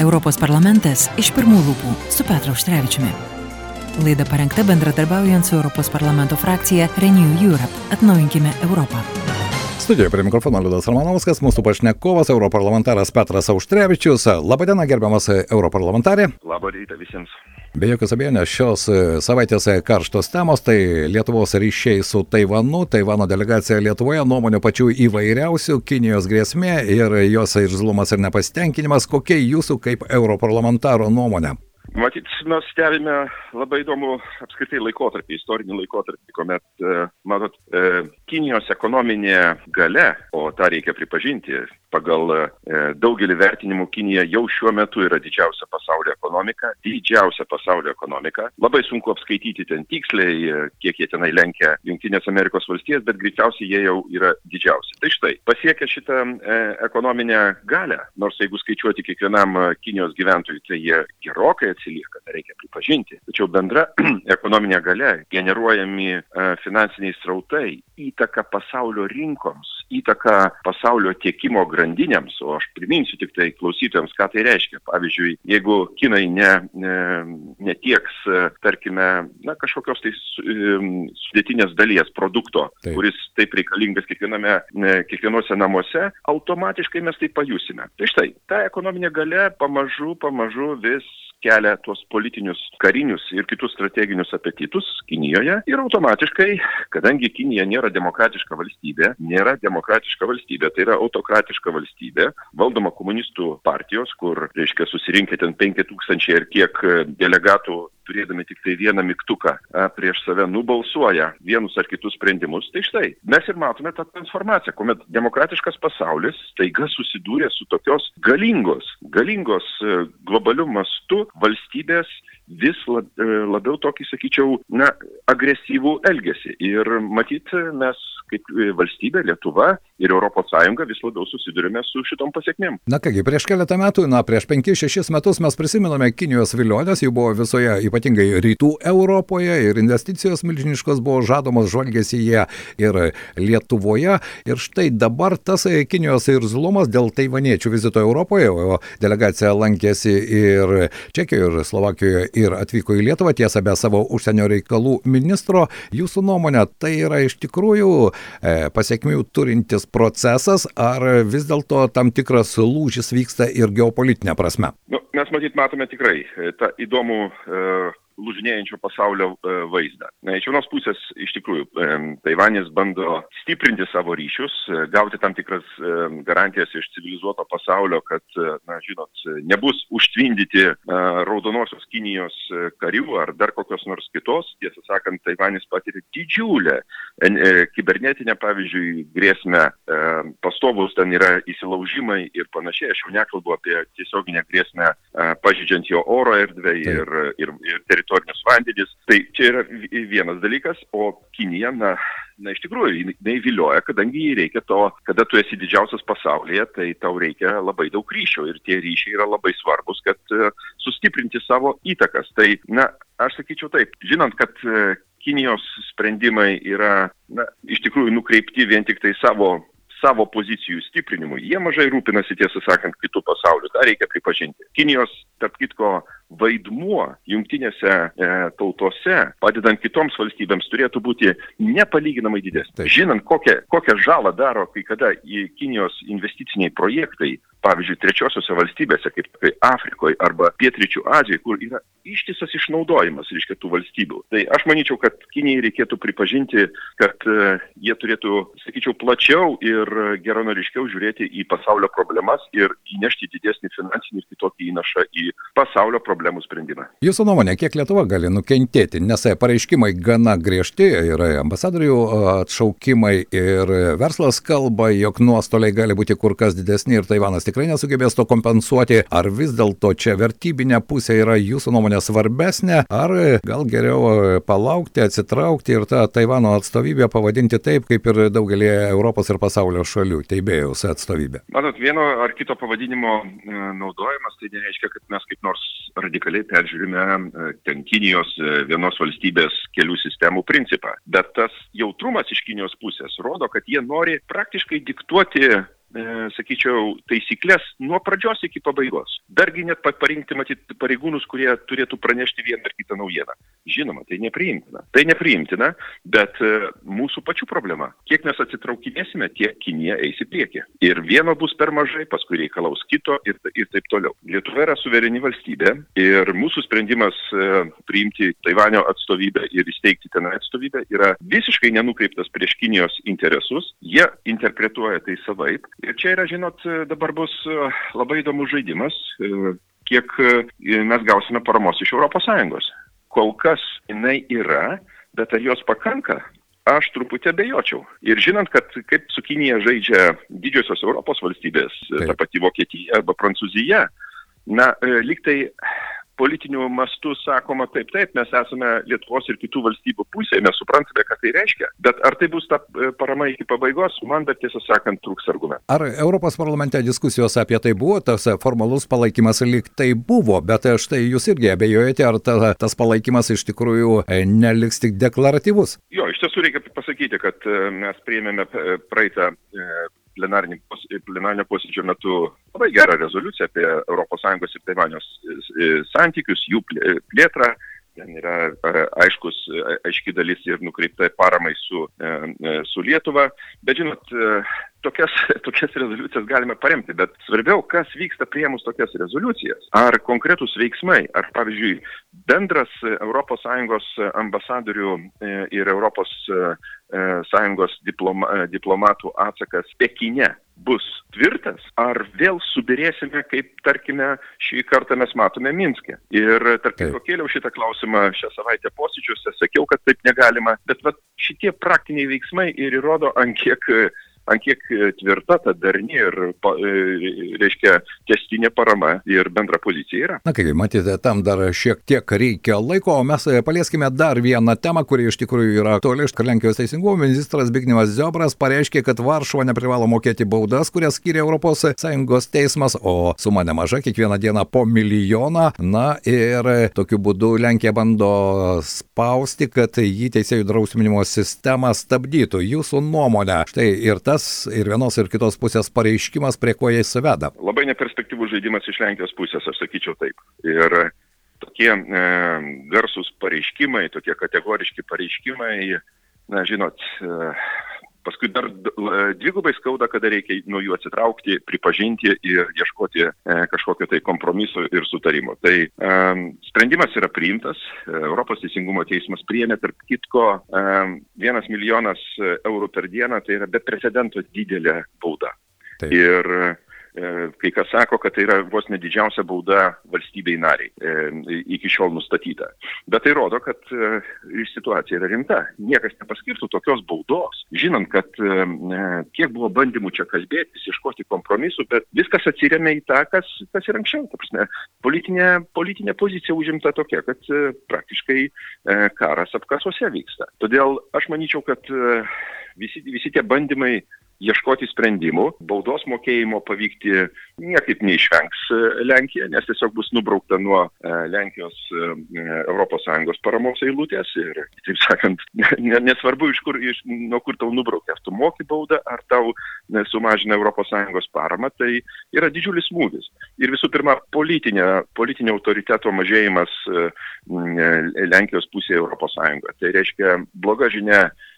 Europos parlamentas iš pirmų lūpų su Petru Užtrevičiumi. Laida parengta bendradarbiaujant su Europos parlamento frakcija Renew Europe. Atnaujinkime Europą. Studijoje prie mikrofono Liudas Romanovskas, mūsų pašnekovas, europarlamentaras Petras Auštrevičius. Labadiena, gerbiamas europarlamentarė. Labą rytą visiems. Be jokios abejonės šios savaitės karštos temos tai Lietuvos ryšiai su Taivanu, Taivano delegacija Lietuvoje, nuomonių pačių įvairiausių, Kinijos grėsmė ir jos irzlumas ir nepasitenkinimas. Kokia jūsų kaip europarlamentaro nuomonė? Matyt, mes stebime labai įdomų apskritai laikotarpį, istorinį laikotarpį, kuomet, e, matot, e, Kinijos ekonominė gale, o tą reikia pripažinti, pagal e, daugelį vertinimų Kinija jau šiuo metu yra didžiausia pasaulio ekonomika, didžiausia pasaulio ekonomika. Labai sunku apskaityti ten tiksliai, kiek jie tenai lenkia Junktinės Amerikos valstijas, bet greičiausiai jie jau yra didžiausi. Tai štai, pasiekę šitą e, ekonominę galę, nors jeigu skaičiuoti kiekvienam Kinijos gyventojui, tai jie gerokai atsilieka, tai reikia pripažinti. Tačiau bendra ekonominė gale, generuojami e, finansiniai srautai, įtaka pasaulio rinkoms, įtaka pasaulio tiekimo grandinėms, o aš priminsiu tik tai klausytojams, ką tai reiškia. Pavyzdžiui, jeigu kinai ne, ne, netieks, tarkime, na, kažkokios tai sudėtinės dalies produkto, taip. kuris taip reikalingas kiekviename, kiekvienuose namuose, automatiškai mes tai pajusime. Tai štai, ta ekonominė gale pamažu, pamažu vis kelia tuos politinius, karinius ir kitus strateginius apetitus Kinijoje ir automatiškai, kadangi Kinija nėra demokratiška valstybė, nėra demokratiška valstybė, tai yra autokratiška valstybė, valdoma komunistų partijos, kur, reiškia, susirinkę ten 5000 ir kiek delegatų turėdami tik tai vieną mygtuką prieš save nubalsuoja vienus ar kitus sprendimus, tai štai mes ir matome tą transformaciją, kuomet demokratiškas pasaulis taiga susidūrė su tokios galingos, galingos globalių mastų valstybės vis labiau tokį, sakyčiau, na, agresyvų elgesį. Ir matyt, mes kaip valstybė, Lietuva ir ES vis labiau susidurime su šitom pasiekmėm. Na kągi, prieš keletą metų, na, prieš 5-6 metus mes prisiminame Kinijos vilionės, jų buvo visoje, ypatingai rytų Europoje ir investicijos milžiniškos buvo žadomos žvalgėsi jie ir Lietuvoje. Ir štai dabar tas Kinijos irzlumas dėl taivaniečių vizito Europoje, o delegacija lankėsi ir Čekijoje, ir Slovakijoje, ir atvyko į Lietuvą, tiesa, be savo užsienio reikalų ministro. Jūsų nuomonė, tai yra iš tikrųjų e, pasiekmių turintis procesas, ar vis dėlto tam tikras lūžis vyksta ir geopolitinė prasme? Nu, mes matyt matome tikrai e, tą įdomų e, lūžinėjančio pasaulio e, vaizdą. Iš vienos pusės, iš tikrųjų, e, Taivanis bando stiprinti savo ryšius, e, gauti tam tikras garantijas iš civilizuoto pasaulio, kad, na, žinot, nebus užtvindyti raudonosios Kinijos karių ar dar kokios nors kitos. Tiesą sakant, Taivanis patiria didžiulę kibernetinę, pavyzdžiui, grėsmę, pastovus ten yra įsilaužimai ir panašiai. Aš jau nekalbu apie tiesioginę grėsmę pažydžiant jo oro erdvę ir, ir, ir teritoriją teritorinius vandenis. Tai čia yra vienas dalykas, o Kinija, na, na iš tikrųjų, jinai vilioja, kadangi jai reikia to, kada tu esi didžiausias pasaulyje, tai tau reikia labai daug ryšio ir tie ryšiai yra labai svarbus, kad uh, sustiprinti savo įtakas. Tai, na, aš sakyčiau taip, žinant, kad uh, Kinijos sprendimai yra, na, iš tikrųjų nukreipti vien tik tai savo savo pozicijų stiprinimui. Jie mažai rūpinasi, tiesą sakant, kitų pasaulių. tą reikia pripažinti. Kinijos, tarp kitko, vaidmuo jungtinėse e, tautose, padedant kitoms valstybėms, turėtų būti nepalyginamai didesnis. Žinant, kokią, kokią žalą daro kai kada į Kinijos investiciniai projektai, pavyzdžiui, trečiosiuose valstybėse, kaip Afrikoje arba Pietričių Azijoje, kur yra ištisas išnaudojimas, reiškia, tų valstybių. Tai aš manyčiau, kad Kinijai reikėtų pripažinti, kad uh, jie turėtų, sakyčiau, plačiau ir geronoriškiau žiūrėti į pasaulio problemas ir įnešti didesnį finansinį ir kitokį įnašą į pasaulio problemų sprendimą. Jūsų nuomonė, kiek Lietuva gali nukentėti, nes pareiškimai gana griežti, yra ambasadorių atšaukimai ir verslas kalba, jog nuostoliai gali būti kur kas didesni ir Taivanas tikrai nesugebės to kompensuoti. Ar vis dėlto čia vertybinė pusė yra jūsų nuomonė svarbesnė, ar gal geriau palaukti, atsitraukti ir tą Taivano atstovybę pavadinti taip, kaip ir daugelį Europos ir pasaulio šalių, teibėjaus atstovybė? Matot, vieno ar kito pavadinimo e, naudojimas tai nereiškia, kad mes kaip nors radikaliai peržiūrime e, ten Kinijos e, vienos valstybės kelių sistemų principą. Bet tas jautrumas iš Kinijos pusės rodo, kad jie nori praktiškai diktuoti e, sakyčiau, taisyklės nuo pradžios iki pabaigos. Dargi net parinkti, matyti, pareigūnus, kurie turėtų pranešti vieną ar kitą naujieną. Žinoma, tai nepriimtina. Tai nepriimtina, bet e, mūsų pačių problema. Kiek mes atsitraukinėsime, tiek Kinija eis į priekį. Ir vieno bus per mažai, paskui reikalaus kito ir, ir taip toliau. Lietuva yra suvereni valstybė ir mūsų sprendimas e, priimti Taivanio atstovybę ir įsteigti ten atstovybę yra visiškai nenukreiptas prieš Kinijos interesus. Jie interpretuoja tai savaip. Ir čia yra, žinot, dabar bus e, labai įdomus žaidimas, kiek mes gausime paramos iš ES kol kas jinai yra, bet ar jos pakanka, aš truputį abejočiau. Ir žinant, kad kaip su Kinija žaidžia didžiosios Europos valstybės, Taip. ta pati Vokietija arba Prancūzija, na, e, lyg tai politiniu mastu sakoma taip, taip, mes esame Lietuvos ir kitų valstybių pusėje, mes suprantame, ką tai reiškia, bet ar tai bus ta e, parama iki pabaigos, man dar tiesą sakant trūks argumentų. Ar Europos parlamente diskusijos apie tai buvo, tas formalus palaikymas lyg tai buvo, bet štai jūs irgi abejojate, ar ta, tas palaikymas iš tikrųjų e, neliks tik deklaratyvus? Jo, iš tiesų reikia pasakyti, kad e, mes priėmėme praeitą plenarinio posėdžio metu labai gerą rezoliuciją apie ES ir Taivanijos santykius, jų plėtrą. Ten yra aiškus, aiški dalis ir nukreipta paramai su, su Lietuva. Bet žinot, tokias, tokias rezoliucijas galime paremti, bet svarbiau, kas vyksta priemus tokias rezoliucijas. Ar konkretus veiksmai, ar pavyzdžiui, bendras ES ambasadorių ir ES diploma, diplomatų atsakas Pekine bus tvirtas, ar vėl subirėsime, kaip, tarkime, šį kartą mes matome Minske. Ir, tarkim, kėliau šitą klausimą šią savaitę posėdžiuose, sakiau, kad taip negalima, bet va, šitie praktiniai veiksmai ir įrodo, ant kiek ant kiek e, tvirta ta darni ir, e, reiškia, testinė parama ir bendra pozicija yra. Na kaip, matėte, tam dar šiek tiek reikia laiko, o mes e, palieskime dar vieną temą, kuri iš tikrųjų yra aktuali. Lenkijos teisingumo ministras Bignevas Ziobras pareiškė, kad Varšuva neprivalo mokėti baudas, kurias skiria ES teismas, o suma nemaža, kiekvieną dieną po milijoną. Na ir tokiu būdu Lenkija bando spausti, kad jį teisėjų drausminimo sistema stabdytų. Jūsų nuomonė, štai ir tas ir vienos ir kitos pusės pareiškimas, prie ko jais veda. Labai neperspektyvus žaidimas iš Lenkijos pusės, aš sakyčiau taip. Ir tokie e, garsus pareiškimai, tokie kategoriški pareiškimai, na, žinot, e, paskui dar dvigubai skauda, kada reikia nuo jų atsitraukti, pripažinti ir ieškoti e, kažkokio tai kompromiso ir sutarimo. Tai e, sprendimas yra priimtas, Europos teisingumo teismas priėmė, tarp kitko, e, vienas milijonas eurų per dieną, tai yra be precedento didelė bauda. Taip. Ir E, kai kas sako, kad tai yra vos nedidžiausia bauda valstybei nariai e, iki šiol nustatyta. Bet tai rodo, kad e, situacija yra rimta. Niekas nepaskirtų tokios baudos, žinant, kad kiek buvo bandymų čia kalbėtis, ieškoti kompromisų, bet viskas atsiriamė į tą, kas, kas ir anksčiau. Prasme, politinė, politinė pozicija užimta tokia, kad praktiškai karas apkasuose vyksta. Todėl aš manyčiau, kad visi, visi tie bandymai ieškoti sprendimų, baudos mokėjimo pavykti niekaip neišvengs e, Lenkija, nes tiesiog bus nubraukta nuo e, Lenkijos ES paramos eilutės ir, taip sakant, nesvarbu, iš kur, iš, nuo kur tau nubraukia, ar tu moki baudą, ar tau sumažina ES paramą, tai yra didžiulis smūgis. Ir visų pirma, politinė, politinio autoriteto mažėjimas e, Lenkijos pusėje ES. Tai reiškia bloga žinia E,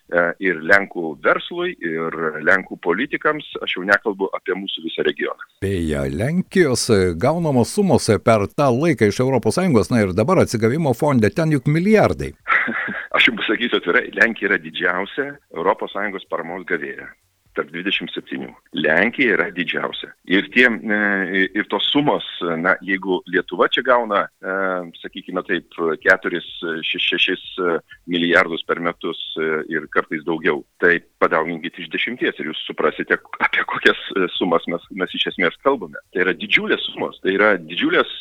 ir Lenkų verslui, ir Lenkų politikams, aš jau nekalbu apie mūsų visą regioną. Beje, Lenkijos gaunamos sumos per tą laiką iš ES, na ir dabar atsigavimo fonde, ten juk milijardai. aš jums pasakysiu atvirai, Lenkija yra didžiausia ES paramos gavėja tarp 27. Lenkija yra didžiausia. Ir, tie, e, ir tos sumos, na, jeigu Lietuva čia gauna, e, sakykime taip, 4-6 milijardus per metus e, ir kartais daugiau, tai padauginkit iš dešimties ir jūs suprasite, apie kokias sumas mes, mes iš esmės kalbame. Tai yra didžiulės sumos, tai yra didžiulės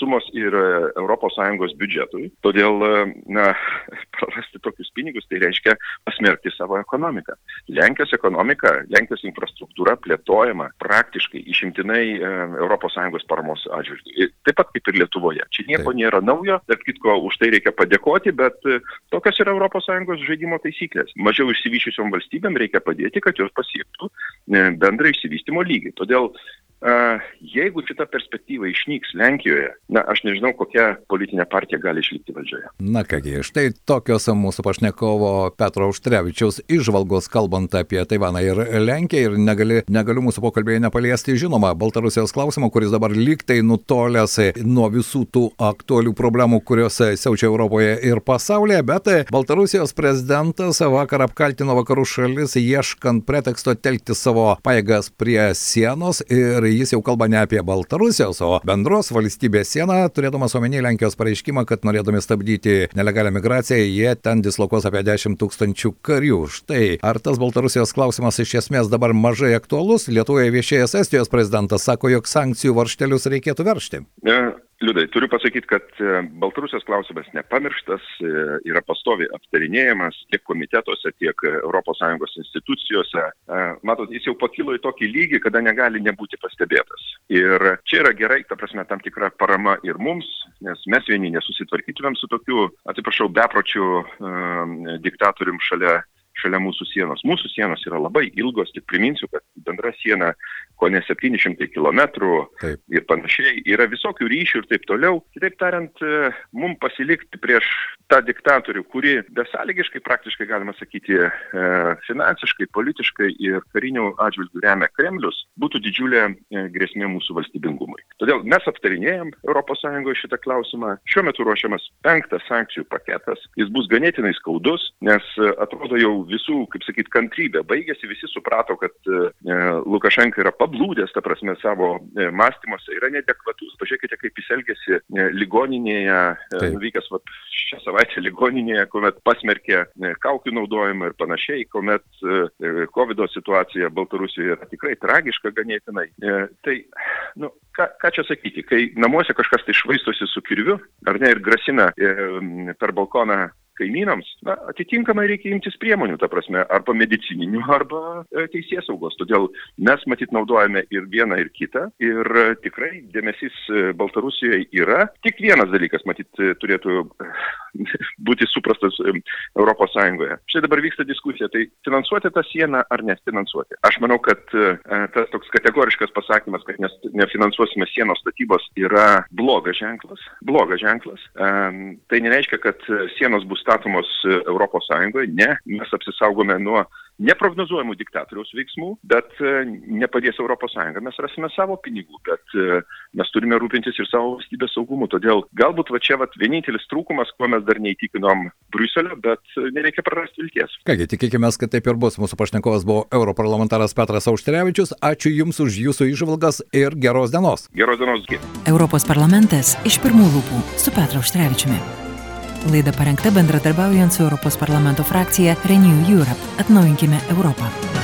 sumos ir ES biudžetui. Todėl, e, na, prarasti tokius pinigus tai reiškia pasmerkti savo ekonomiką. Lenkijos ekonomika, Lenkijos infrastruktūra plėtojama praktiškai išimtinai ES paramos atžvilgiu. Taip pat kaip ir Lietuvoje. Čia nieko Taip. nėra naujo, tarp kitko už tai reikia padėkoti, bet e, tokios yra ES žaidimo taisyklės. Mažiau išsivyščiusiom valstybėm reikia padėti, kad jos pasiektų e, bendrą išsivystymo lygį. Todėl Jeigu šita perspektyva išnyks Lenkijoje, na, aš nežinau, kokia politinė partija gali išlikti valdžioje. Na kągi, štai tokios mūsų pašnekovo Petro Užtrevičiaus išvalgos kalbant apie Taivaną ir Lenkiją ir negali, negaliu mūsų pokalbėje nepaliesti, žinoma, Baltarusijos klausimo, kuris dabar lygtai nutolęs nuo visų tų aktualių problemų, kurios siaučia Europoje ir pasaulyje, bet Baltarusijos prezidentas vakar apkaltino vakarų šalis ieškant preteksto telkti savo paėgas prie sienos ir jis jau kalba ne apie Baltarusijos, o bendros valstybės sieną, turėdamas omeny Lenkijos pareiškimą, kad norėdami stabdyti nelegalią migraciją, jie ten dislokuos apie 10 tūkstančių karių. Štai, ar tas Baltarusijos klausimas iš esmės dabar mažai aktualus? Lietuvoje viešėjęs Estijos prezidentas sako, jog sankcijų varštelius reikėtų veršti. Ne. Liudai, turiu pasakyti, kad e, Baltarusijos klausimas nepamirštas, e, yra pastovi aptarinėjamas tiek komitetuose, tiek ES institucijose. E, matot, jis jau pakilo į tokį lygį, kada negali nebūti pastebėtas. Ir čia yra gerai, ta prasme, tam tikra parama ir mums, nes mes vieni nesusitvarkytumėm su tokiu, atsiprašau, bepročiu um, diktatorium šalia šalia mūsų sienos. Mūsų sienos yra labai ilgos, tik priminsiu, kad bendra siena ko ne 700 km taip. ir panašiai, yra visokių ryšių ir taip toliau. Kitaip tariant, e, mums pasilikti prieš tą diktatorių, kuri besąlygiškai praktiškai, galima sakyti, e, finansiškai, politiškai ir karinių atžvilgių remia Kremlius, būtų didžiulė e, grėsmė mūsų valstybingumui. Todėl mes aptarinėjom ES šitą klausimą. Šiuo metu ruošiamas penktas sankcijų paketas. Jis bus ganėtinai skaudus, nes atrodo jau visų, kaip sakyt, kantrybė baigėsi, visi suprato, kad Lukašenka yra pablūdęs, ta prasme, savo e, mąstymuose, yra nedekvatus. Pažiūrėkite, kaip jis elgėsi e, ligoninėje, e, nuvykęs va, šią savaitę ligoninėje, kuomet pasmerkė kaukių naudojimą ir panašiai, kuomet COVID situacija Baltarusijoje yra tikrai tragiška ganėtinai. Tai, nu, ką, ką čia sakyti, kai namuose kažkas tai švaistosi su kirviu, ar ne, ir grasina per balkoną kaimynams, na, atitinkamai reikia imtis priemonių, ta prasme, arba medicininių, arba e, teisės saugos. Todėl mes matyt naudojame ir vieną, ir kitą. Ir e, tikrai dėmesys e, Baltarusijoje yra. Tik vienas dalykas, matyt, turėtų būti suprastas Sąjungoje. Štai dabar vyksta diskusija, tai finansuoti tą sieną ar nesfinansuoti. Aš manau, kad tas toks kategoriškas pasakymas, kad nefinansuosime sienos statybos yra blogas ženklas. Blogas ženklas. Tai nereiškia, kad sienos bus statomos Europos Sąjungoje. Ne, mes apsisaugome nuo neprognozuojamų diktatoriaus veiksmų, bet e, nepadės Europos Sąjunga. Mes rasime savo pinigų, bet e, mes turime rūpintis ir savo valstybės saugumu. Todėl galbūt va čia va vienintelis trūkumas, kuo mes dar neįtikinom Bruselio, bet e, nereikia prarasti vilties. Kągi, tikėkime, kad taip ir bus. Mūsų pašnekovas buvo europarlamentaras Petras Auštrevičius. Ačiū Jums už Jūsų išvalgas ir geros dienos. Geros dienos. Europos parlamentas iš pirmų lūpų su Petru Auštrevičiumi. Laida parengta bendradarbiaujant su Europos parlamento frakcija Renew Europe. Atnaujinkime Europą.